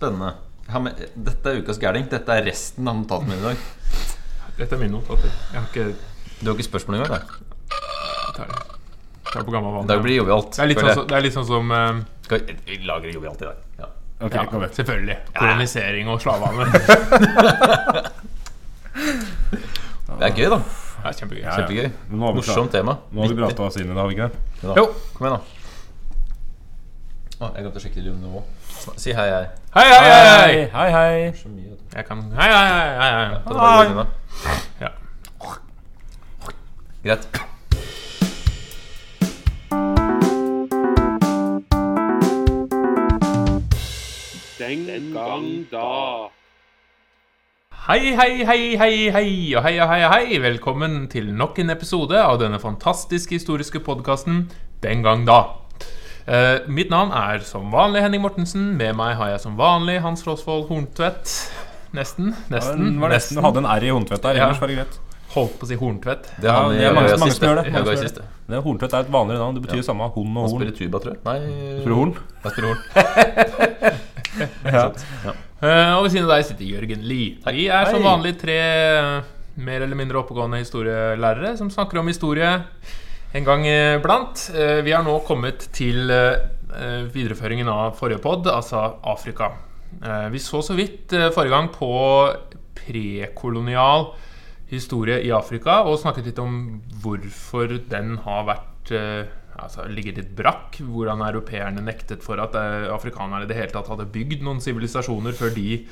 Spennende. Dette er ukas gærning. Dette er resten av notatene mine i dag. Dette er mine notater. Jeg har ikke Du har ikke spørsmål engang? da? jeg tar det. Jeg tar det på gammel I vane. dag blir det jovialt. Det er litt sånn, det er litt sånn som Skal vi, vi lager jovialt i dag. Ja. Okay, ja. Selvfølgelig. Kolonisering og slavehandel. Det er gøy, da. Det er kjempegøy. Ja, ja. Kjempegøy. Morsomt tema. Nå har vi prata oss inn i det, har vi ikke det? Jo. Kom igjen, da. Å, jeg glemte å sjekke nå. Si hei, hei. Hei, hei, hei! hei. hei, hei. Så mye, vet. Jeg kan Hei, hei, hei! hei, hei. Ta det bare unna. Ja. Greit. Den gang da. Hei, hei, hei, hei, hei, og hei, hei, hei. Velkommen til nok en episode av denne fantastiske historiske podkasten Den gang da. Eh, mitt navn er som vanlig Henning Mortensen. Med meg har jeg som vanlig Hans Rosvold Horntvedt. Nesten. Nesten. Ja, var nesten du hadde en R i Horntvedt der. Ja. Ellers var det greit. Holdt på å si Horntvedt. Det er han Ja, det er mange- mange som gjør det. Mange som gjør siste. Det Horntvedt er et vanligere navn. Det betyr ja. samme. Hund og Han spiller tuba, tror jeg. Nei Spiller horn? Jeg spiller horn. Ja. uh, og ved siden av deg sitter Jørgen Lie. Vi er som vanlig tre eh, mer eller mindre oppegående historielærere som snakker om historie en gang iblant. Eh, vi har nå kommet til eh, eh, videreføringen av forrige pod, altså Afrika. Eh, vi så så vidt eh, forrige gang på prekolonial historie i Afrika og snakket litt om hvorfor den har vært eh, altså, ligget litt brakk. Hvordan europeerne nektet for at eh, afrikanerne i det hele tatt hadde bygd noen sivilisasjoner før de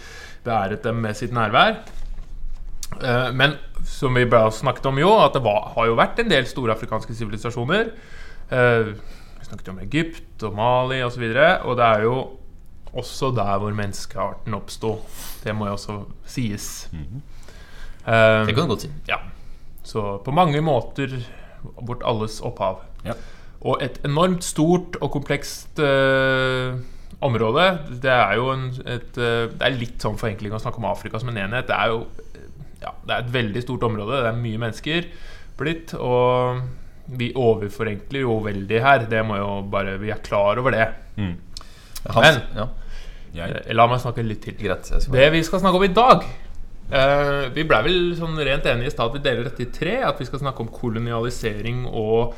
beæret dem med sitt nærvær. Eh, men som vi bare snakket om jo, at det var, har jo vært en del store afrikanske sivilisasjoner. Eh, vi snakket om Egypt og Mali osv. Og, så videre, og det er jo også der hvor menneskearten oppsto. Det må jo også sies. Eh, Det kan du godt si. ja. Så på mange måter vårt alles opphav. Ja. Og et enormt stort og komplekst eh, område. Det er jo en, et eh, Det er litt sånn forenkling å snakke om Afrika som en enhet. Det er jo ja, det er et veldig stort område. Det er mye mennesker blitt. Og vi overforenkler jo veldig her. Det må jo bare Vi er klar over det. Mm. Hans, Men- ja, Jeg. Eh, La meg snakke litt til. greit. Det vi skal snakke om i dag eh, Vi ble vel sånn rent enige i stad at vi deler dette i tre. At vi skal snakke om kolonialisering og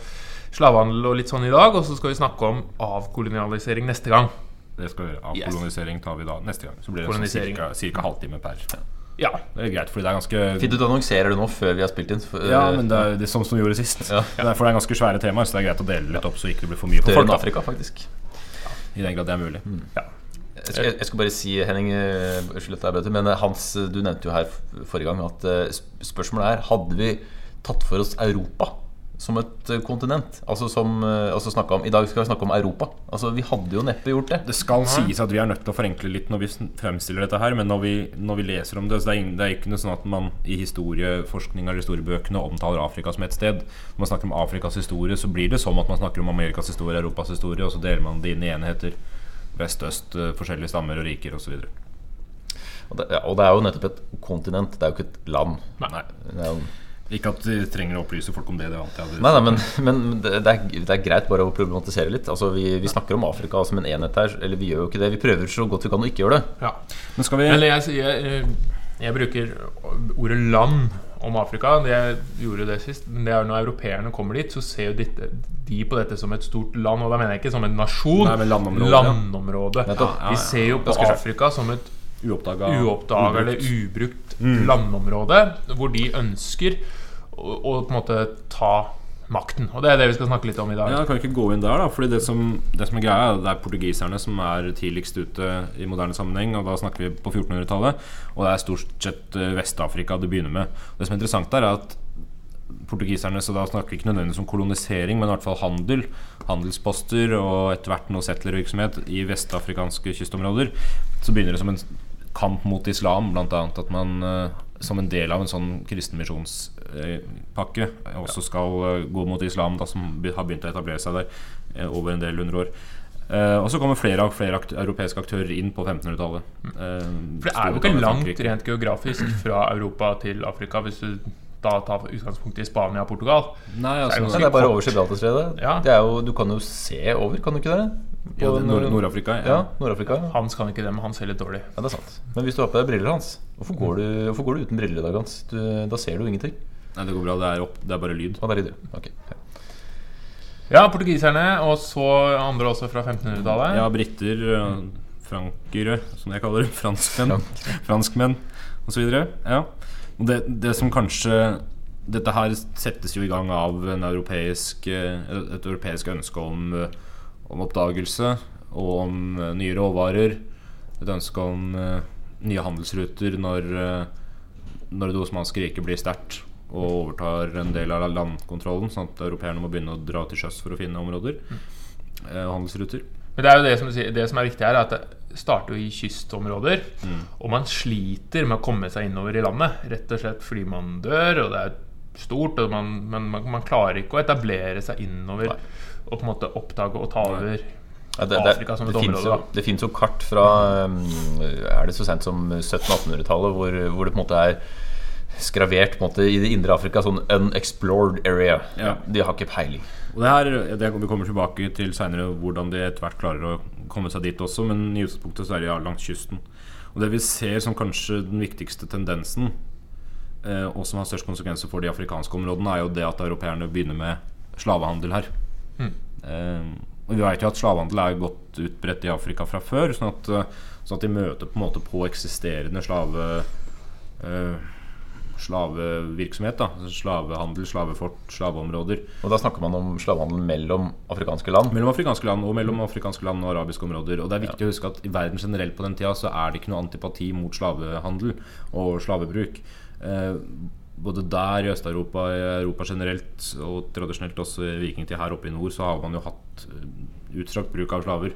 slavehandel og litt sånn i dag. Og så skal vi snakke om avkolonialisering neste gang. Det skal vi gjøre. Avkolonisering tar vi da neste gang. Så blir det sånn cirka halvtime per. Ja. Det er greit, fordi det er ganske Fint du annonserer det nå før vi har spilt inn. Ja, men det er det som vi gjorde sist. Ja. for det er ganske svære temaer, så det er greit å dele litt opp, så ikke det blir for mye for Større folk. Da. Afrika, faktisk. Ja, I den grad det er mulig. ja. Jeg skal, jeg skal bare si, Henning eh, Unnskyld at jeg avbryter, men eh, Hans, eh, du nevnte jo her forrige gang at spørsmålet er Hadde vi tatt for oss Europa som et eh, kontinent? Altså som eh, altså om, I dag skal vi snakke om Europa. Altså Vi hadde jo neppe gjort det. Det skal sies at vi er nødt til å forenkle litt når vi fremstiller dette her, men når vi, når vi leser om det så det er, ingen- det er ikke noe sånn at man i historieforskning eller historiebøkene omtaler Afrika som et sted. Når man snakker om Afrikas historie, så blir det som at man snakker om Amerikas historie, Europas historie, og så deler man det inn i enheter. Vest, øst, eh, forskjellige stammer og riker osv. Og det, ja, og det er jo nettopp et kontinent, det er jo ikke et land. Nei. Det er jo, Ikke at vi trenger å opplyse folk om det. det er alltid, nei, nei, men, men det, er, det er greit bare å problematisere litt. Altså Vi, vi snakker om Afrika som en enhet her, eller vi gjør jo ikke det. Vi prøver så godt vi kan å ikke gjøre det. ja. Men skal vi Eller jeg, jeg, jeg bruker ordet land om Afrika. Jeg gjorde det sist. Men det er når europeerne kommer dit, så ser jo dette, de på dette som et stort land. Og da mener jeg ikke som en nasjon. Nei, men landområde, ja. Landområde. Nettopp. Ja, ja, Vi ser jo på Afrika som et uoppdaga eller ubrukt landområde, hvor de ønsker å på en måte ta makten. Og det er det vi skal snakke litt om i dag. Ja, kan ikke gå inn der, da? Fordi det som, det som er greia, er at det er portugiserne som er tidligst ute i moderne sammenheng. Og da snakker vi på 1400-tallet. Og det er stort sett eh, Vest-Afrika det begynner med. Det som er interessant der, er at portugiserne Så da snakker vi ikke nødvendigvis om kolonisering, men i hvert fall handel. Handelsposter og etter hvert noe settlervirksomhet i vestafrikanske kystområder. Så begynner det som en kamp mot islam, annet at man eh, som en del av en sånn kristenmisjonspakke også skal eh, gå mot islam, da, som har begynt å etablere seg der eh, over en del hundre år. Uh, og så kommer flere og flere akt europeiske aktører inn på 1500-tallet. Uh, For det er jo ikke langt Frankrike. rent geografisk fra Europa til Afrika, hvis du da tar utgangspunkt i Spania og Portugal. Nei, altså, er det Ja, det er bare over Gibraltarstredet. Ja. Det er jo, du kan jo se over, kan du ikke det? På Ja, Nord- Nord- Nord-Afrika. Ja, Nord-Afrika. Hans kan ikke det, men han ser litt dårlig. ja, det er sant. Men hvis du har på deg briller, Hans, hvorfor går du, hvorfor går du uten briller i dag, Hans? Du, da ser du ingenting. Nei, det går bra. Det er, opp, det er bare lyd. Er det du? Ok. Ja. Ja, portugiserne, og så andre også fra 1500-tallet. Ja, briter, øh, frankere, som jeg kaller det. Franskmenn. Franskmenn osv. Ja. Og det, det som kanskje Dette her settes jo i gang av en europeisk, eh, et europeisk ønske om, eh, om oppdagelse og om eh, nye råvarer. Et ønske om eh, nye handelsruter når, eh, når det osmanske riket blir sterkt og overtar en del av landkontrollen, sånn at europeerne må begynne å dra til sjøs for å finne områder. eh, og handelsruter. Men det er jo det som, det som er viktig her, er at det starter jo i kystområder. Og man sliter med å komme seg innover i landet, rett og slett fordi man dør, og det er stort, og man, men man, man klarer ikke å etablere seg innover og på en måte oppdage og ta over Ja, det, det, Afrika som et område. jo, det finnes jo kart fra um, Er det så sent som 1700-1800-tallet hvor, hvor det på en måte er skravert på en måte, i det indre Afrika sånn unexplored area. Ja. De har ikke peiling. Og det her, det Vi kommer tilbake til seinere hvordan de etter hvert klarer å komme seg dit også, men i utgangspunktet så er de ja, langs kysten. Og det vi ser som kanskje den viktigste tendensen, og som har størst konsekvenser for de afrikanske områdene, er jo det at europeerne begynner med slavehandel her. Eh, og vi vet jo at slavehandel er godt utbredt i Afrika fra før, sånn at, eh, sånn at de møter på en måte på eksisterende slave... eh, slavevirksomhet. da altså Slavehandel, slavefort, slaveområder. Og da snakker man om slavehandel mellom afrikanske land. Mellom afrikanske land og mellom afrikanske land og arabiske områder. Og det er viktig å huske at i verden generelt på den tida så er det ikke noe antipati mot slavehandel og slavebruk. Eh, både der i Øst-Europa, i Europa generelt og tradisjonelt også i vikingtid her oppe i nord, så har man jo hatt eh, utstrakt bruk av slaver.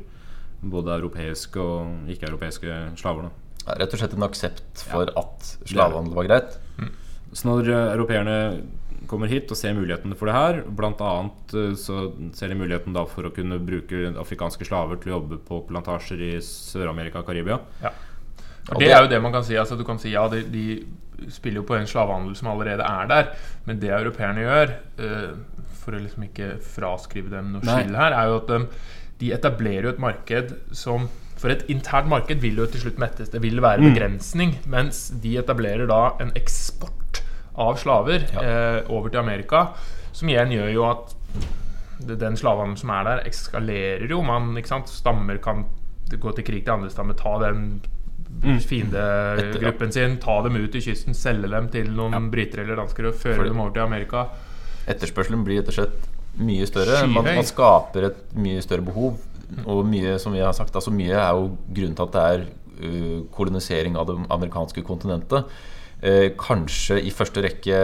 Både europeiske og ikke-europeiske slaver. da Ja, Rett og slett en aksept for at slavehandel var greit. Så når eh, europeerne kommer hit og ser mulighetene for det her, bl.a. så ser de muligheten da for å kunne bruke afrikanske slaver til å jobbe på plantasjer i Sør-Amerika og Karibia. Ja. Og det er jo det man kan si. Altså, du kan si ja, de, de spiller jo på en slavehandel som allerede er der, men det europeerne gjør, uh, for å liksom ikke fraskrive dem noe skyld her, er jo at de, de etablerer jo et marked som For et internt marked vil jo til slutt mettes. Det vil være begrensning. Mens de etablerer da en eksport av slaver eh, over til Amerika, som igjen gjør jo at den slavehandelen som er der, eskalerer jo. Man, ikke sant? Stammer kan gå til krig til andre stammer, ta den fiendegruppen sin, ta dem ut i kysten, selge dem til noen briter eller dansker og føre dem over til Amerika. Etterspørselen blir slett mye større. Man, man skaper et mye større behov. Og mye som vi har sagt altså Mye er jo grunnen til at det er uh, kolonisering av det amerikanske kontinentet. Eh, kanskje i første rekke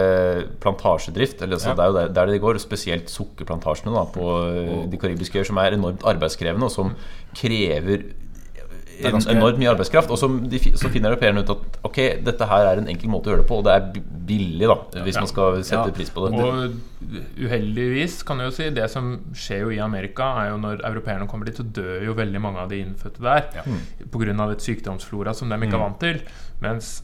plantasjedrift. Eller, altså, Ja. Det er jo der, der det går. Spesielt sukkerplantasjene da, på eh, de karibiske øyer, som er enormt arbeidskrevende, og som krever er en, ganske- enormt mye arbeidskraft. Og så finner europeerne ut at ok, dette her er en enkel måte å gjøre det på, og det er billig, da, hvis Ja. man skal sette Ja. pris på det. Og uheldigvis kan jeg jo si det som skjer jo i Amerika, er jo når europeerne kommer dit, så dør jo veldig mange av de innfødte der Ja. pga. et sykdomsflora som de ikke er vant til. Mens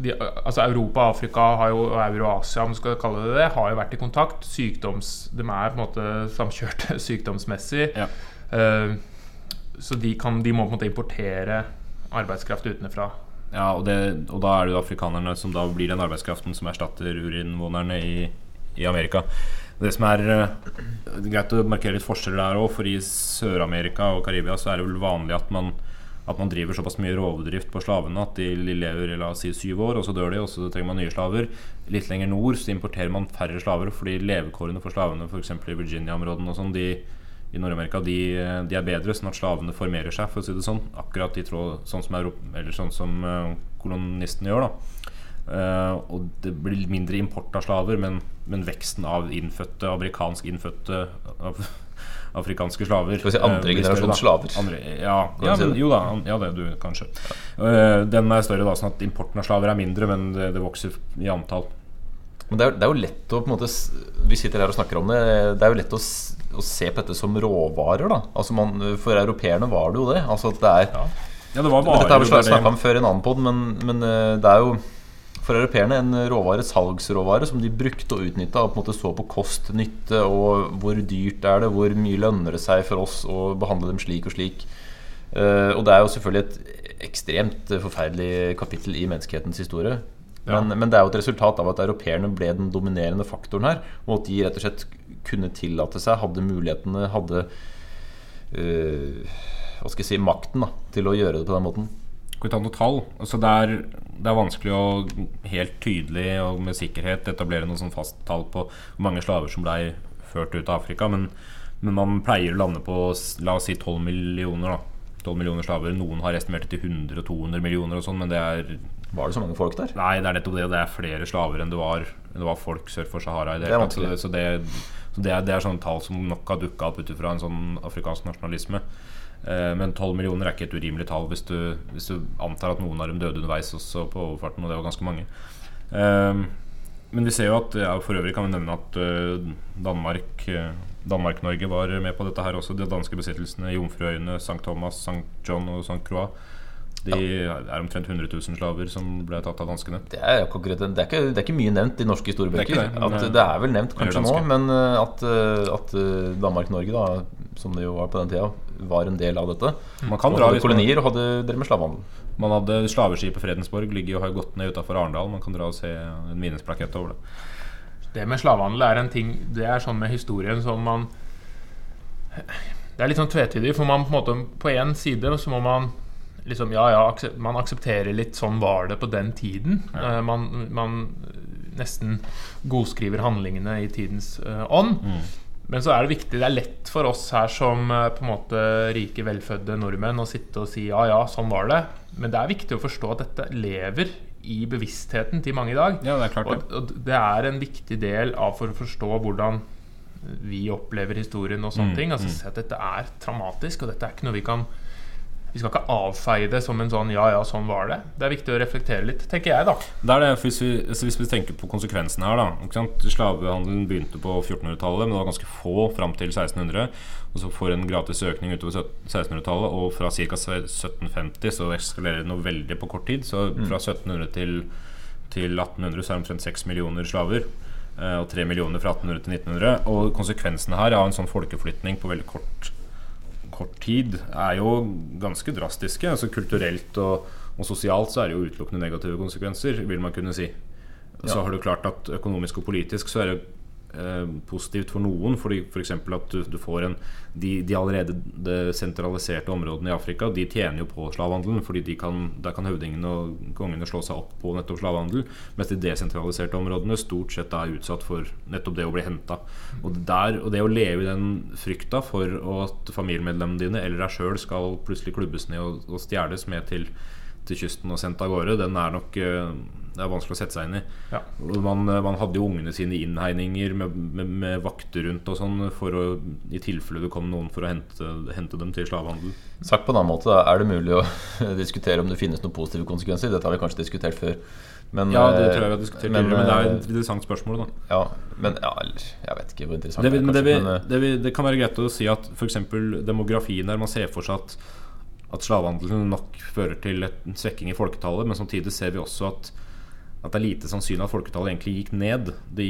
de, altså Europa, Afrika har jo, og Euro-Asia om du skal kalle det det, har jo vært i kontakt. Sykdoms, de er på en måte samkjørte sykdomsmessig. Ja. Eh, så de, kan, de må på en måte importere arbeidskraft utenfra. Ja, og, det, og da er det jo afrikanerne som da blir den arbeidskraften som erstatter urinnvånerne i, i Amerika. Det som er eh, greit å markere litt forskjeller der òg, for i Sør-Amerika og Karibia så er det vel vanlig at man, at man driver såpass mye rovdrift på slavene at de lever la oss si syv år, og så dør de, og så trenger man nye slaver. Litt lenger nord så importerer man færre slaver fordi levekårene for slavene f.eks. i Virginia-områdene og sånn, de i Nord-Amerika de, de er bedre, sånn at slavene formerer seg, for å si det sånn. Akkurat i tråd sånn som, Europa, eller sånn som eh, kolonistene gjør. da Eh, Og det blir mindre import av slaver, men, men veksten av innfødte, amerikansk innfødte av, afrikanske slaver Skal vi si eh, andre blir generasjons slaver? Andre, ja, ja, men, jo da. Ja, det du kanskje. Eh, Den er større, da, sånn at importen av slaver er mindre, men det, det vokser i antall. Men det er, det er jo lett å på en måte Vi sitter her og snakker om det. Det er jo lett å, å se på dette som råvarer. da Altså man, For europeerne var det jo det. Altså at det er Ja. Ja, det var Dette har vi snakka om før i en annen pod, men, men eh, det er jo for europeerne en råvare, salgsråvare som de brukte og utnytta og på en måte så på kost, nytte og hvor dyrt er det, hvor mye lønner det seg for oss å behandle dem slik og slik. Eh, og det er jo selvfølgelig et ekstremt forferdelig kapittel i menneskehetens historie. Ja. Men, men det er jo et resultat av at europeerne ble den dominerende faktoren her. Og at de rett og slett kunne tillate seg, hadde mulighetene, hadde øh, Hva skal jeg si makten da, til å gjøre det på den måten. Skal vi ta noen tall? Altså det, er, det er vanskelig å helt tydelig og med sikkerhet etablere noe sånn fast tall på hvor mange slaver som blei ført ut av Afrika. Men, men man pleier å lande på la oss si 12 millioner. da 12 millioner slaver. Noen har estimert det til 100-200 millioner og sånn, men det er Var det så mange folk der? Nei, det er nettopp det. Det er flere slaver enn det var, enn det var folk sør for Sahara. i det Det så, det, Så, det, så det, er, det er sånne tall som nok har dukka opp ut ifra en sånn afrikansk nasjonalisme. Eh, men 12 millioner er ikke et urimelig tall hvis du, hvis du antar at noen av dem døde underveis også på overfarten, og det var ganske mange. Eh, men vi ser jo at ja, For øvrig kan vi nevne at uh, Danmark uh, Danmark-Norge var med på dette her også. De danske besittelsene Jomfruøyene, St. Thomas, St. John og St. Croix. De er omtrent 100 000 slaver som ble tatt av danskene. Det er, akkurat, det, er ikke, det er ikke mye nevnt i norske historiebøker. Det det, at det er vel nevnt kanskje nå, men øh, at, øh, at Danmark-Norge, da som det jo var på den tida, var en del av dette. Man kan Og dra hadde kolonier og hadde drevet med slavehandel. man hadde slaveskipet Fredensborg ligger og har gått ned utafor Arendal. Man kan dra og se en minnesplakett over det. Det med slavehandel er en ting Det er sånn med historien som man Det er litt sånn tvetydig, for man på en måte På én side så må man liksom Ja, ja, man aksepterer litt sånn var det på den tiden. Eh, man, man nesten godskriver handlingene i tidens eh, ånd. Men så er det viktig, det er lett for oss her som eh, på en måte rike, velfødde nordmenn å sitte og si ja, ja, sånn var det. Men det er viktig å forstå at dette lever i bevisstheten til mange i dag. Ja, det er klart Og, og det er en viktig del av for å forstå hvordan vi opplever historien og sånne Mm, ting. Altså se at dette er traumatisk, og dette er ikke noe vi kan Vi skal ikke avfeie det som en sånn ja, ja, sånn var det. Det er viktig å reflektere litt, tenker jeg, da. Det er det, hvis vi, altså hvis vi tenker på konsekvensene her, da. Ikke sant? Slavehandelen begynte på 1400-tallet, men det var ganske få fram til 1600. Og så får en gratis økning utover 1600-tallet, og fra ca. 1750 så eskalerer det noe veldig på kort tid. Så fra 1700 til, til 1800 så er det omtrent 6 millioner slaver. eh, Og 3 millioner fra 1800 til 1900. Og konsekvensene her av en sånn folkeflytning på veldig kort kort tid er jo ganske drastiske. Altså Kulturelt og, og sosialt så er det jo utelukkende negative konsekvenser, vil man kunne si. Så Ja. har du klart at økonomisk og politisk så er det eh, positivt for noen. F.eks. at du, du får en de, de allerede de sentraliserte områdene i Afrika De tjener jo på slavehandelen, fordi de kan, der kan høvdingene og kongene slå seg opp på nettopp slavehandel. Mens de desentraliserte områdene stort sett er utsatt for nettopp det å bli henta. Og, og det å leve i den frykta for at familiemedlemmene dine eller deg sjøl skal plutselig klubbes ned og, og stjeles med til, til kysten og sendt av gårde, den er nok eh, det er vanskelig å sette seg inn i. Ja. Man, eh, man hadde jo ungene sine innhegninger med, med, med vakter rundt og sånn for å, i tilfelle det kom noen for å hente, hente dem til slavehandel. Sagt på en annen måte, er det mulig å diskutere om det finnes noen positive konsekvenser? Dette har vi kanskje diskutert før. Men, Ja, det tror jeg vi har diskutert men, tidligere, men det er et interessant spørsmål. da Ja, men ja, jeg vet ikke hvor interessant det, vi- er, kanskje, det, vi, men, det, vi, det kan være greit å si at f.eks. demografien der man ser for seg at, at slavehandelen nok fører til en svekking i folketallet, men samtidig ser vi også at, at det er lite sannsynlig at folketallet egentlig gikk ned. De,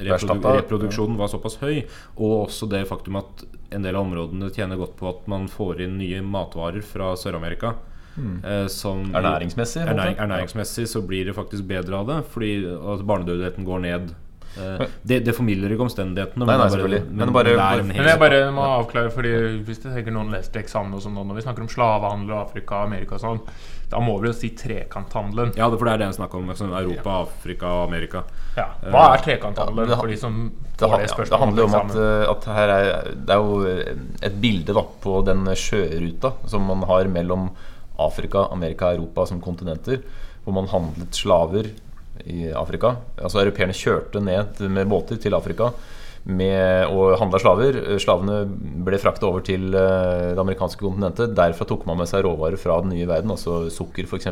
reprodu, reproduksjonen var såpass høy, og også det faktum at en del av områdene tjener godt på at man får inn nye matvarer fra Sør-Amerika. Som Mm. Ernæringsmessig? Ernæring, ernæringsmessig så blir det faktisk bedre av det, fordi at barnedødeligheten går ned. Eh, det, det formidler ikke omstendighetene. Nei, nei, bare-. Men men bare- bare- Men jeg bare må avklare, fordi hvis det tenker noen leste eksamen og sånn nå, når vi snakker om slavehandel og Afrika, Amerika og sånn, da må vi jo si trekanthandelen. Ja, for det er det jeg snakker om. Liksom Europa, Afrika og Amerika. Ja. Hva er trekanthandelen for de som får det spørsmålet? det handler jo om at, øh, at her er, det er jo et bilde da, på den sjøruta som man har mellom Afrika, Amerika og Europa som kontinenter. Hvor man handlet slaver i Afrika. Altså Europeerne kjørte ned med båter til Afrika med, og handla slaver. Slavene ble frakta over til øh, det amerikanske kontinentet. Derfra tok man med seg råvarer fra den nye verden, altså sukker f.eks.,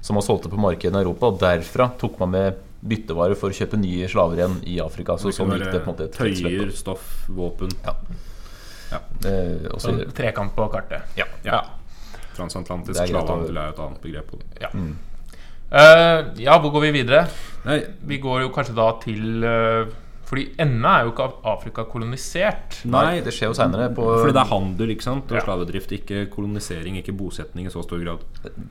som man solgte på markedet i Europa. Og derfra tok man med byttevarer for å kjøpe nye slaver igjen i Afrika. Så sånn gikk det på en måte et. Tøyer, stoff, våpen. Eh, og så- Sånn trekant på kartet. ja. Ja. Transatlantisk slavehandel er et annet begrep. på det. ja. Eh, ja, hvor går vi videre? Nei, Vi går jo kanskje da til uh, Fordi ennå er jo ikke Afrika kolonisert. Nei, det skjer jo seinere. fordi det er handel ikke sant? og Ja. slavedrift, ikke kolonisering, ikke bosetning i så stor grad.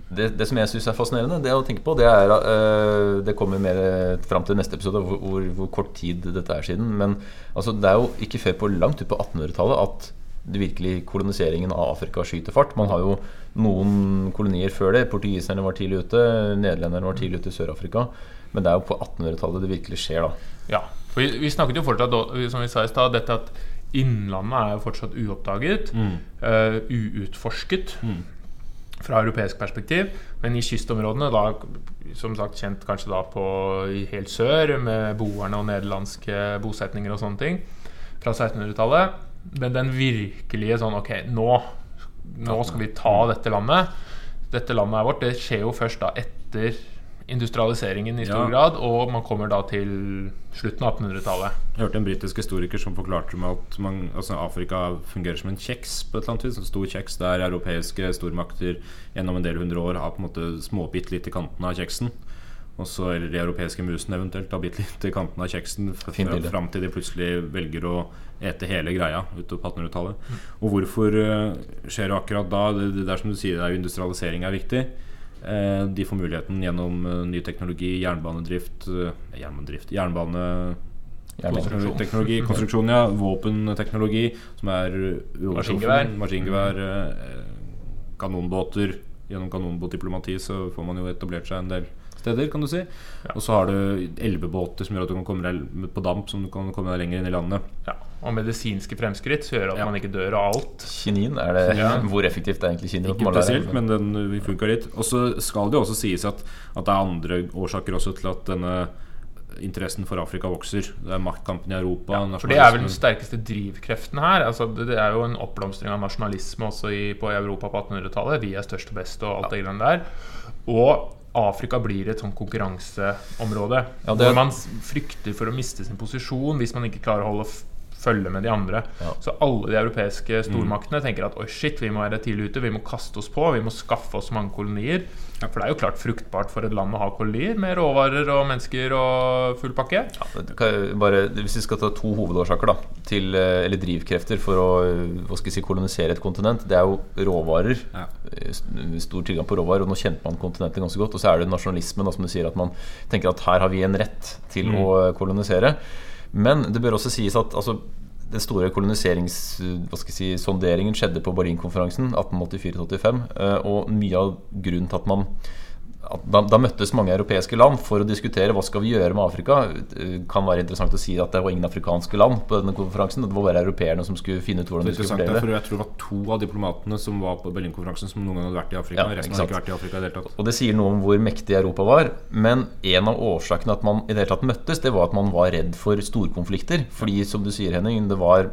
det, det som jeg syns er fascinerende, det å tenke på, det er uh, Det kommer mer fram til neste episode, hvor, hvor, hvor kort tid dette er siden. Men altså, det er jo ikke før på langt ut på 1800-tallet at virkelig koloniseringen av Afrika skyter fart. Man har jo noen kolonier før det. Portugiserne var tidlig ute. Nederlenderne var tidlig ute i Sør-Afrika. Men det er jo på 1800-tallet det virkelig skjer, da. Ja, for vi, vi snakket jo fortsatt Som vi sa i stad, dette at Innlandet er jo fortsatt uoppdaget. eh, uutforsket fra europeisk perspektiv. Men i kystområdene, da, som sagt kjent kanskje da på i helt sør, med boerne og nederlandske bosetninger og sånne ting, fra 1600-tallet. Men den virkelige sånn Ok, nå, nå skal vi ta dette landet. Dette landet er vårt. Det skjer jo først da etter industrialiseringen i stor Ja. grad, og man kommer da til slutten av 1800-tallet. Jeg hørte en britisk historiker som forklarte meg at man, altså Afrika fungerer som en kjeks på et eller annet vis. En stor kjeks der europeiske stormakter gjennom en del hundre år har på en måte småbitt litt i kanten av kjeksen. Og så eller de europeiske musene eventuelt har bitt litt i kanten av kjeksen fram til de plutselig velger å ete hele greia utover på 1800-tallet. Og hvorfor eh, skjer det akkurat da? Det, det er som du sier, det er jo industrialisering er viktig. Eh, de får muligheten gjennom eh, ny teknologi, jernbanedrift Jernbanedrift Jernbane. Teknologi, konstruksjon, ja. Våpenteknologi, som er uovertruffen. Maskingevær. Maskingevær, eh, kanonbåter. Gjennom kanonbåtdiplomati så får man jo etablert seg en del steder, kan du si. Og så har du elvebåter som gjør at du kan komme deg på damp, som du kan komme deg lenger inn i landet. Ja, og medisinske fremskritt som gjør at Ja. man ikke dør av alt. Kinin, er det, Ja. hvor effektivt er egentlig kinin? Ikke spesielt, men den funka litt. Og så skal det jo også sies at, at det er andre årsaker også til at denne interessen for Afrika vokser. Det er maktkampen i Europa. Ja, For det er vel den sterkeste drivkreften her. Altså, det, det er jo en oppblomstring av nasjonalisme også i, på Europa på 1800-tallet. Vi er størst og best og alt det greiene der. Og Afrika blir et sånn konkurranseområde. Ja, det- Hvor man frykter for å miste sin posisjon hvis man ikke klarer å holde følge med de andre. Ja. Så alle de europeiske stormaktene tenker at oi shit, vi må være tidlig ute, vi må kaste oss på, vi må skaffe oss mange kolonier. For det er jo klart fruktbart for et land å ha kolonier med råvarer og mennesker og full pakke. Ja, bare, hvis vi skal ta to hovedårsaker da, til, eh, eller drivkrefter for å eh, hva skal jeg si, kolonisere et kontinent, det er jo råvarer. Ja. Eh, Stor tilgang på råvarer. Og nå kjente man kontinentet ganske godt. Og så er det nasjonalismen, da, som du sier, at man tenker at her har vi en rett til å eh, kolonisere. Men det bør også sies at altså, den store koloniserings... Hva skal jeg si, skjedde på Berlinkonferansen 1884-85. eh, Og mye av grunnen til at man da, da møttes mange europeiske land for å diskutere hva skal vi gjøre med Afrika. Det kan være interessant å si at det var ingen afrikanske land på denne konferansen. Det var bare europeerne som skulle finne ut hvordan de skulle fordele det. jeg tror det var to av diplomatene som var på Berlinkonferansen, som noen gang hadde vært i Afrika. Ja, Resten hadde ikke vært i Afrika i det hele tatt. Og det sier noe om hvor mektig Europa var. Men en av årsakene at man i det hele tatt møttes, det var at man var redd for storkonflikter. Fordi, som du sier, Henning, det var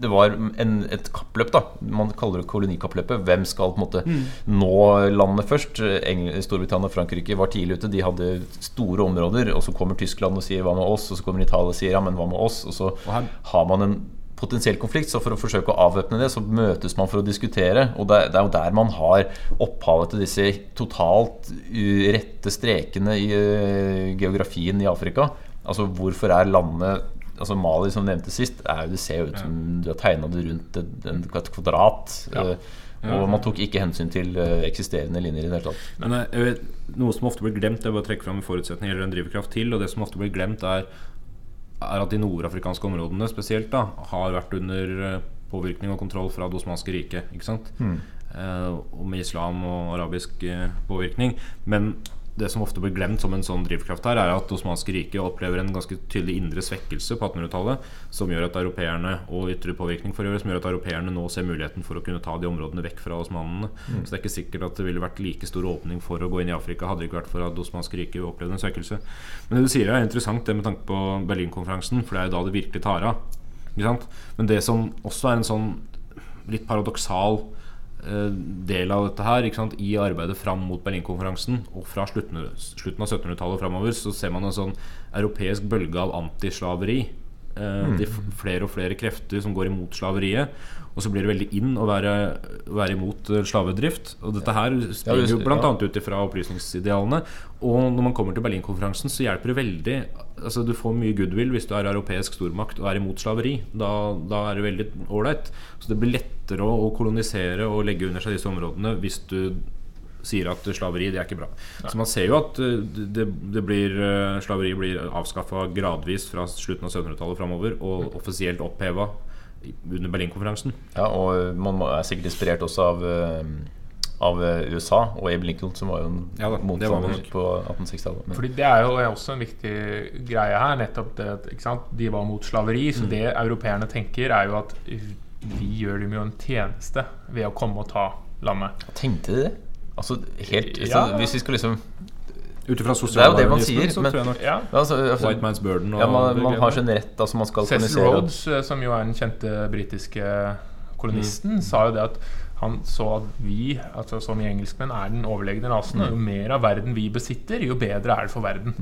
det var en, et kappløp. da Man kaller det kolonikappløpet. Hvem skal på en måte mm. nå landet først? Engl Storbritannia og Frankrike var tidlig ute. De hadde store områder. Og så kommer Tyskland og sier 'hva med oss?' Og så kommer Italia og sier 'ja, men hva med oss?' Og så og har man en potensiell konflikt. Så for å forsøke å avvæpne det, så møtes man for å diskutere. Og det, er jo der man har opphavet til disse totalt rette strekene i geografien i Afrika. Altså hvorfor er landet Altså Mali, som nevnte sist, er jo, det ser jo ut som du har tegna det rundt et, et kvadrat. eh, Og man tok ikke hensyn til eh, eksisterende linjer i det hele tatt. Men eh, vet, noe som ofte blir glemt, er bare trekke fram en forutsetning eller en drivkraft til, og det som ofte blir glemt, er, er at de nordafrikanske områdene spesielt da har vært under påvirkning og kontroll fra det osmanske riket. Ikke sant? Eh, og med islam og arabisk påvirkning. Men det som ofte blir glemt som en sånn drivkraft her, er at osmanske riket opplever en ganske tydelig indre svekkelse på 1800-tallet, som gjør at europeerne og ytre påvirkning for øvrig, som gjør at europeerne nå ser muligheten for å kunne ta de områdene vekk fra osmanene. Så det er ikke sikkert at det ville vært like stor åpning for å gå inn i Afrika, hadde det ikke vært for at osmanske riket opplevde en svekkelse. Men det du sier er interessant, det med tanke på Berlinkonferansen, for det er jo da det virkelig tar av. Men det som også er en sånn litt paradoksal del av dette her sant? i arbeidet fram mot Berlinkonferansen og fra slutten, slutten av 1700-tallet og framover, så ser man en sånn europeisk bølge av antislaveri eh, de er flere og flere krefter som går imot slaveriet. Og så blir det veldig inn å være, være imot eh, slavedrift. Og dette her springer jo bl.a. ut ifra opplysningsidealene. Og når man kommer til Berlinkonferansen, så hjelper det veldig Altså Du får mye goodwill hvis du er europeisk stormakt og er imot slaveri. Da, da er det veldig ålreit. Så det blir lettere å, å kolonisere og legge under seg disse områdene hvis du sier at slaveri det er ikke bra. Så man ser jo at uh, det, det blir uh, slaveri blir avskaffa gradvis fra slutten av 1700-tallet framover, og offisielt oppheva under Berlinkonferansen. Ja, og man er sikkert inspirert også av, eh, av eh, USA og Abe Lincoln, som var jo en Ja motstander på 1860-tallet. Fordi Det er jo også en viktig greie her. Nettopp det at ikke sant? De var mot slaveri. Mm. Så det europeerne tenker, er jo at vi gjør dem jo en tjeneste ved å komme og ta landet. Tenkte de det? Altså, helt, Ja. hvis vi skal liksom Ut ifra Det jo det man sosialdarwinismen så tror jeg nok Ja. altså, altså, White Man's Burden og ja, man, man har sin rett. Altså, man skal Cecil. Rhodes, eh, som jo er den kjente britiske kolonisten, Mm. sa jo det at han så at vi, altså som i engelskmenn, er den overlegne rasen. Mm. Og jo mer av verden vi besitter, jo bedre er det for verden.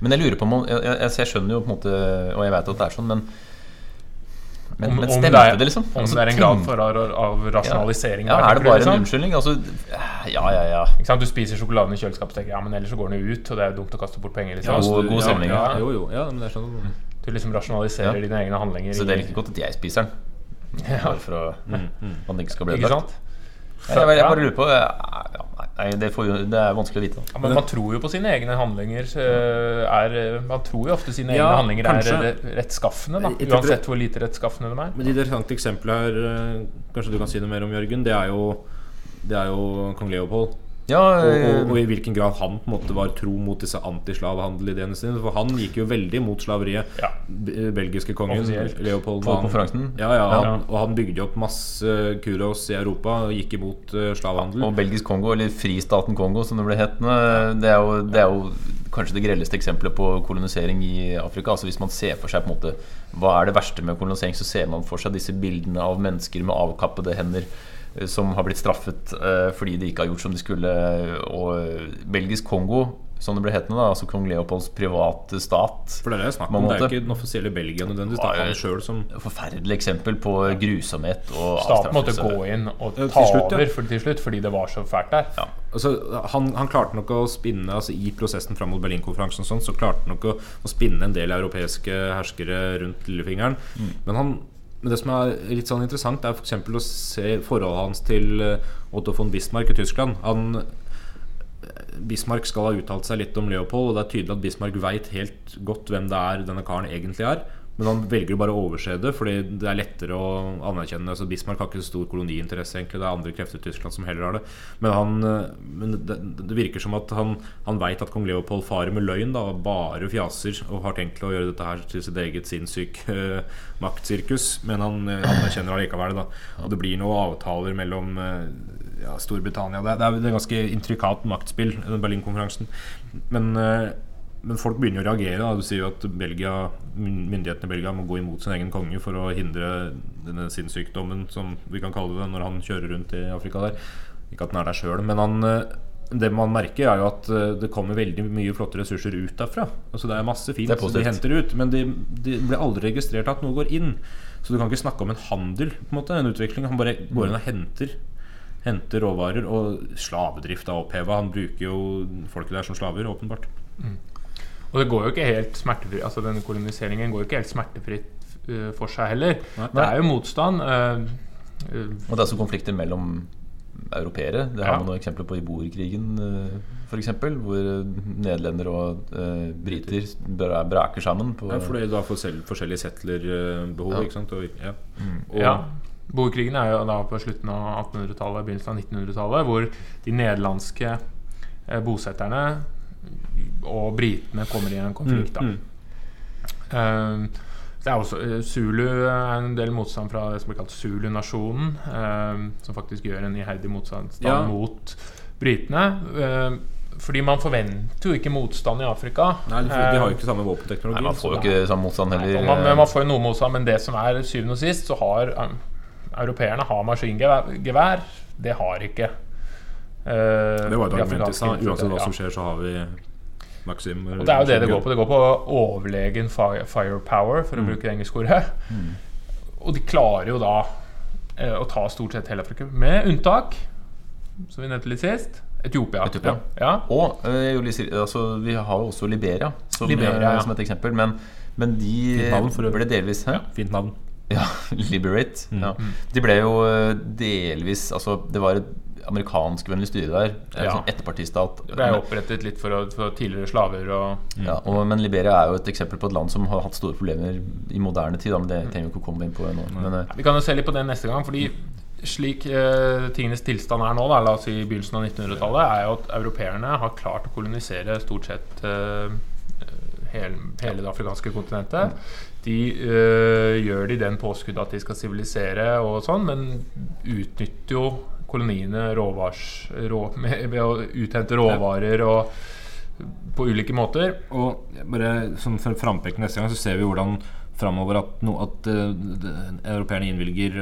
Men jeg lurer på om jeg, jeg, jeg skjønner jo på en måte Og jeg vet at det er sånn, men Men, Om- men stemte det er- det, liksom? Om Altså, det er en grad for, av, av rasjonalisering. ja, ja Er det bare liksom? en unnskyldning? Altså, ja, ja, ja. Ikke sant? Du spiser sjokoladen i kjøleskapet, tenker ja, men ellers så går den jo ut, og det er jo dumt å kaste bort penger. Ja, Liksom. altså, god- god ja, Ja, ja. jo, jo. Ja, men det er sånn Du liksom rasjonaliserer Ja. dine egne handlinger. Så det er like godt at jeg spiser den. Ja. Bare for å, mm, at den ikke skal bli Ikke ødelagt. Jeg, jeg, jeg bare lurer på ja, ja, Nei, det, får jo, det er vanskelig å vite. Da. Ja, men man tror jo på sine egne handlinger. eh, Er, man tror jo ofte sine Ja, egne handlinger kanskje. er rettskaffende. Da, uansett hvor lite rettskaffende de er. Men det interessante eksempelet her eh, Kanskje du kan si noe mer om Jørgen Det er jo, det er jo kong Leopold Ja, og, eh, og, og i hvilken grad han på en måte var tro mot disse antislavehandelideene sine For han gikk jo veldig mot slaveriet Ja. Belgiske kongen Offisielt. Leopold han- ja, ja, Ja. han, Og han bygde jo opp masse kuros i Europa Og gikk imot uh, slavehandel Og Belgisk Kongo, eller Fristaten Kongo som det ble hetende, det er jo, det er jo kanskje det grelleste eksempelet på kolonisering i Afrika. Altså Hvis man ser for seg på en måte hva er det verste med kolonisering, så ser man for seg disse bildene av mennesker med avkappede hender eh, som har blitt straffet eh, fordi de ikke har gjort som de skulle. Og Belgisk Kongo, som det ble hetende, da, altså kong Leopolds private stat For det er det snakk om Det er ikke den offisielle Belgia nødvendigvis Det er han sjøl som Forferdelig eksempel på grusomhet og Staten måtte gå inn og ta slutt, ja. over for, til slutt fordi det var så fælt der. Ja. Altså, han, han klarte nok å spinne altså, I prosessen fram mot Berlinkonferansen og sånn, så klarte han nok å, å spinne en del europeiske herskere rundt lillefingeren. Men, han, men det som er litt sånn interessant, er f.eks. å se forholdet hans til eh, Otto von Bismarck i Tyskland. Han Bismarck skal ha uttalt seg litt om Leopold, og det er tydelig at Bismarck veit helt godt hvem det er denne karen egentlig er. Men han velger bare å overse det, fordi det er lettere å anerkjenne. Altså Bismarck har ikke så stor koloniinteresse, egentlig. Det er andre krefter i Tyskland som heller har det. Men, han, men det, det virker som at han, han veit at kong Leopold farer med løgn da, og bare fjaser, og har tenkt til å gjøre dette her til sitt eget sinnssyke uh, maktsirkus. Men han eh, anerkjenner allikevel det. Og det blir noen avtaler mellom uh, ja, Storbritannia det er, det er er ganske intrikat maktspill, den Berlinkonferansen. Men eh, men folk begynner å reagere. Da. Du sier jo at Belgia, myndighetene i Belgia må gå imot sin egen konge for å hindre denne sinnssykdommen, som vi kan kalle det, når han kjører rundt i Afrika der. Ikke at han er der sjøl, men han eh, det man merker, er jo at eh, det kommer veldig mye flotte ressurser ut derfra. Altså Det er masse fint som de henter ut, men det de blir aldri registrert at noe går inn. Så du kan ikke snakke om en handel, på en måte, en utvikling. Han bare går inn og henter Henter råvarer. Og slavedrift er oppheva. Han bruker jo folket der som slaver, åpenbart. Og det går jo ikke helt smertefritt Altså denne koloniseringen går jo ikke helt smertefritt uh, for seg heller. Nei. Det er jo motstand. Uh, uh, Og det er også konflikter mellom europeere. Det har Ja. man noen eksempler på i boerkrigen, f.eks. Hvor nederlendere og eh, briter bra- braker sammen. På, Ja, fordi da forskjell, forskjellige settlerbehov. Ja. ikke sant? Og, ja. og, ja. Boerkrigen er jo da på slutten av 1800-tallet, begynnelsen av 1900-tallet, hvor de nederlandske eh, bosetterne og britene kommer i en konflikt. da Mm, Eh, det er også, eh, Zulu er en del motstand fra det som blir kalt Zulu-nasjonen, eh, som faktisk gjør en iherdig motstand Ja. mot britene. Eh, fordi man forventer jo ikke motstand i Afrika. Nei, de, får- de har jo Eh, ikke samme våpenteknologi. Nei, man får jo ikke samme motstand heller. Nei, man, men man får jo noe motstand, men det som er syvende og sist, så har um, europeerne har maskingevær. Det har ikke uh, Det var et argument i stad. Uansett hva som skjer, så har vi Maxim. Og det er jo det det går på. Det går på overlegen fi- firepower, for å bruke det engelske ordet. Og de klarer jo da eh, å ta stort sett hele Afrika, med unntak, som vi nevnte litt sist, Etiopia. Etiopia. Ja. Og eh, altså, vi har jo også Liberia som, Liberia, eh, ja. som et eksempel. Men, men de ble delvis ja, Fint navn. Ja, Liberate. Mm. Ja. De ble jo eh, delvis Altså, det var et amerikanskvennlig styre der. Ja. sånn etterpartistat. Det er opprettet litt for, å- for tidligere slaver og Ja, og, men Liberia er jo et eksempel på et land som har hatt store problemer i moderne tid. Da, men det trenger vi ikke å komme inn på nå. Men, eh, Vi kan jo se litt på det neste gang, fordi slik eh, tingenes tilstand er nå, da, la oss si i begynnelsen av 1900-tallet, er jo at europeerne har klart å kolonisere stort sett eh, hele, hele det afrikanske kontinentet. De eh, gjør det i den påskudd at de skal sivilisere og sånn, men utnytter jo koloniene råvars, rå, med, ved å uthente råvarer og på ulike måter. Og bare som for frampek neste gang så ser vi hvordan framover at, no, at uh, europeerne innvilger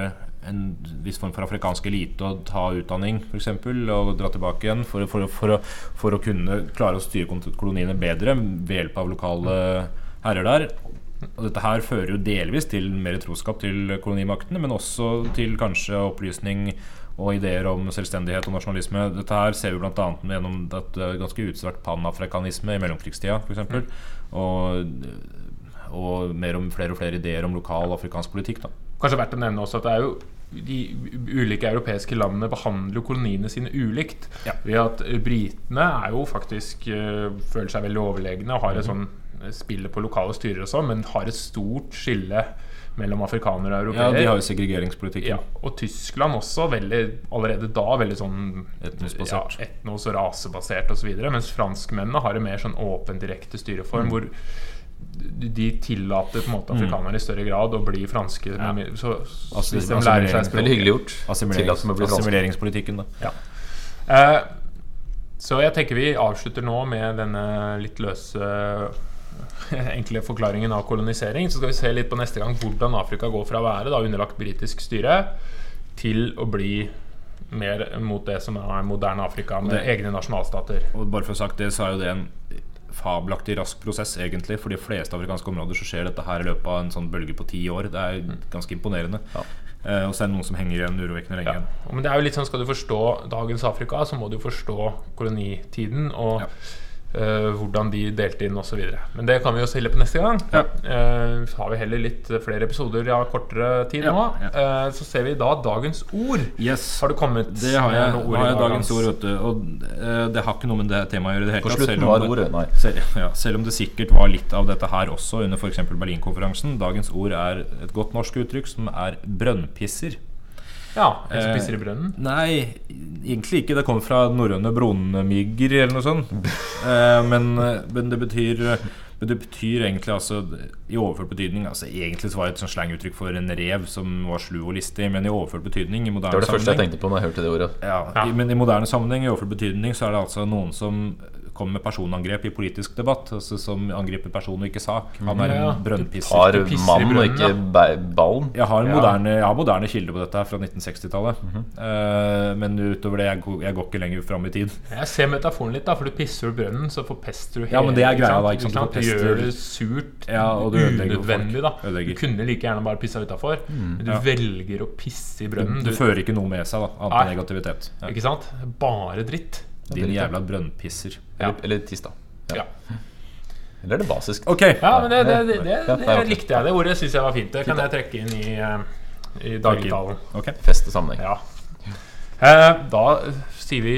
en viss form for afrikansk elite å ta utdanning f.eks. og dra tilbake igjen for, for, for, å, for å kunne klare å styre koloniene bedre ved hjelp av lokale herrer der. Og dette her fører jo delvis til mer troskap til kolonimaktene, men også til kanskje opplysning og ideer om selvstendighet og nasjonalisme. Dette her ser vi bl.a. gjennom et er ganske utstrakt panafrikanisme i mellomkrigstida f.eks. Og, og mer om flere og flere ideer om lokal afrikansk politikk. da Kanskje verdt å nevne også at det er jo de ulike europeiske landene behandler jo koloniene sine ulikt. Ja. Ved at eh, britene er jo faktisk øh, føler seg veldig overlegne og har et sånn spillet på lokale styrer og sånn, men har et stort skille mellom afrikanere og Ja. De har jo segregeringspolitikken. Ja, og Tyskland også, veldig, allerede da veldig sånn Etnosbasert. Ja, etnos- og rasebasert osv. Mens franskmennene har en mer sånn åpen, direkte styreform. Mm. hvor de tillater på en måte afrikanere i større grad å bli franske. Ja. Så, Altså, hvis de lærer seg språket veldig hyggelig gjort. Assimilering, Tillat dem å bli franske. assimileringspolitikken, da. Ja. Eh, så jeg tenker vi avslutter nå med denne litt løse enkle forklaringen av kolonisering. Så skal vi se litt på neste gang hvordan Afrika går fra å være da underlagt britisk styre til å bli mer mot det som er moderne Afrika, med Det- egne nasjonalstater. Og bare for å sagt det, så er jo det en fabelaktig rask prosess, egentlig. For de fleste afrikanske områder så skjer dette her i løpet av en sånn bølge på ti år. Det er ganske imponerende. Ja. Eh, og så er det noen som henger igjen urovekkende lenge. Ja. Men det er jo litt sånn, Skal du forstå dagens Afrika, så må du forstå kolonitiden og Ja. Eh, hvordan de delte inn osv. Men det kan vi jo stille på neste gang. Ja. Uh, så har vi heller litt flere episoder av kortere tid Ja, nå. ja. Eh, så ser vi da dagens ord. Yes. Har du kommet Det har jeg, med noen ord har jeg dag, dagens ord, vet du. Og eh, det har ikke noe med det temaet å gjøre det hele tatt. selv om det- ordet Nei. Selv, ja, selv om det sikkert var litt av dette her også under f.eks. Berlinkonferansen. Dagens ord er et godt norsk uttrykk som er brønnpisser. Ja, En som Eh, pisser i brønnen? Nei, egentlig ikke. Det kommer fra norrøne bronnmygger eller noe sånt. Eh, men, men det betyr men det betyr egentlig altså i overført betydning altså Egentlig så var det et sånt slanguttrykk for en rev som var slu og listig, men i overført betydning i Det var det første jeg tenkte på når jeg hørte det ordet. ja, Ja. i, Men i moderne sammenheng, i overført betydning, så er det altså noen som kommer med personangrep i politisk debatt. Altså Som angriper person og ikke sak. Han er en brønnpisser. Tar Du pisser mannen og ikke ballen. Jeg har, en moderne, jeg har moderne kilder på dette her fra 1960-tallet. Mhm. Eh, men utover det, jeg, går- jeg går ikke lenger fram i tid. Jeg ser metaforen litt, da, for du pisser i brønnen, så forpester du Ja, men det er greia da, ikke sant? Du Du forpester- gjør det surt, Ja, og du unødvendig, da. Ødelegger. Du kunne like gjerne bare pissa utafor, men du Ja. velger å pisse i brønnen. Du, Du, fører ikke noe med seg, da annet enn negativitet. Ja. ikke sant? Bare dritt. Din jævla brønnpisser. Ja. Eller, eller tiss, da. Ja. Eller er det basisk? Ok. Ja, men det, det, det, det, Ja, det likte jeg. Det ordet syns jeg var fint. Det kan jeg trekke inn i, eh, i dagligtalen. Okay. Feste sammenheng. Ja. Eh, da sier vi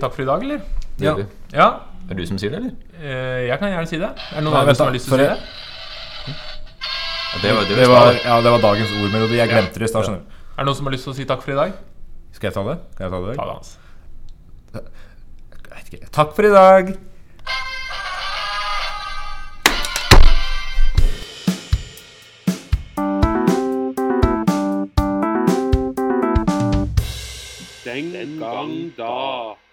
takk for i dag, eller? Ja. Ja. Er det du som sier det, eller? Eh, jeg kan gjerne si det. Er det noen andre som har lyst til å si det? Ja, det var, var, ja, det var dagens ordmelodi. Jeg glemte det i stad. Er det noen som har lyst til å si takk for i dag? Skal jeg ta det? Skal jeg ta det? Ta det, Hans. Vet ikke. Takk for i dag. Den gang da.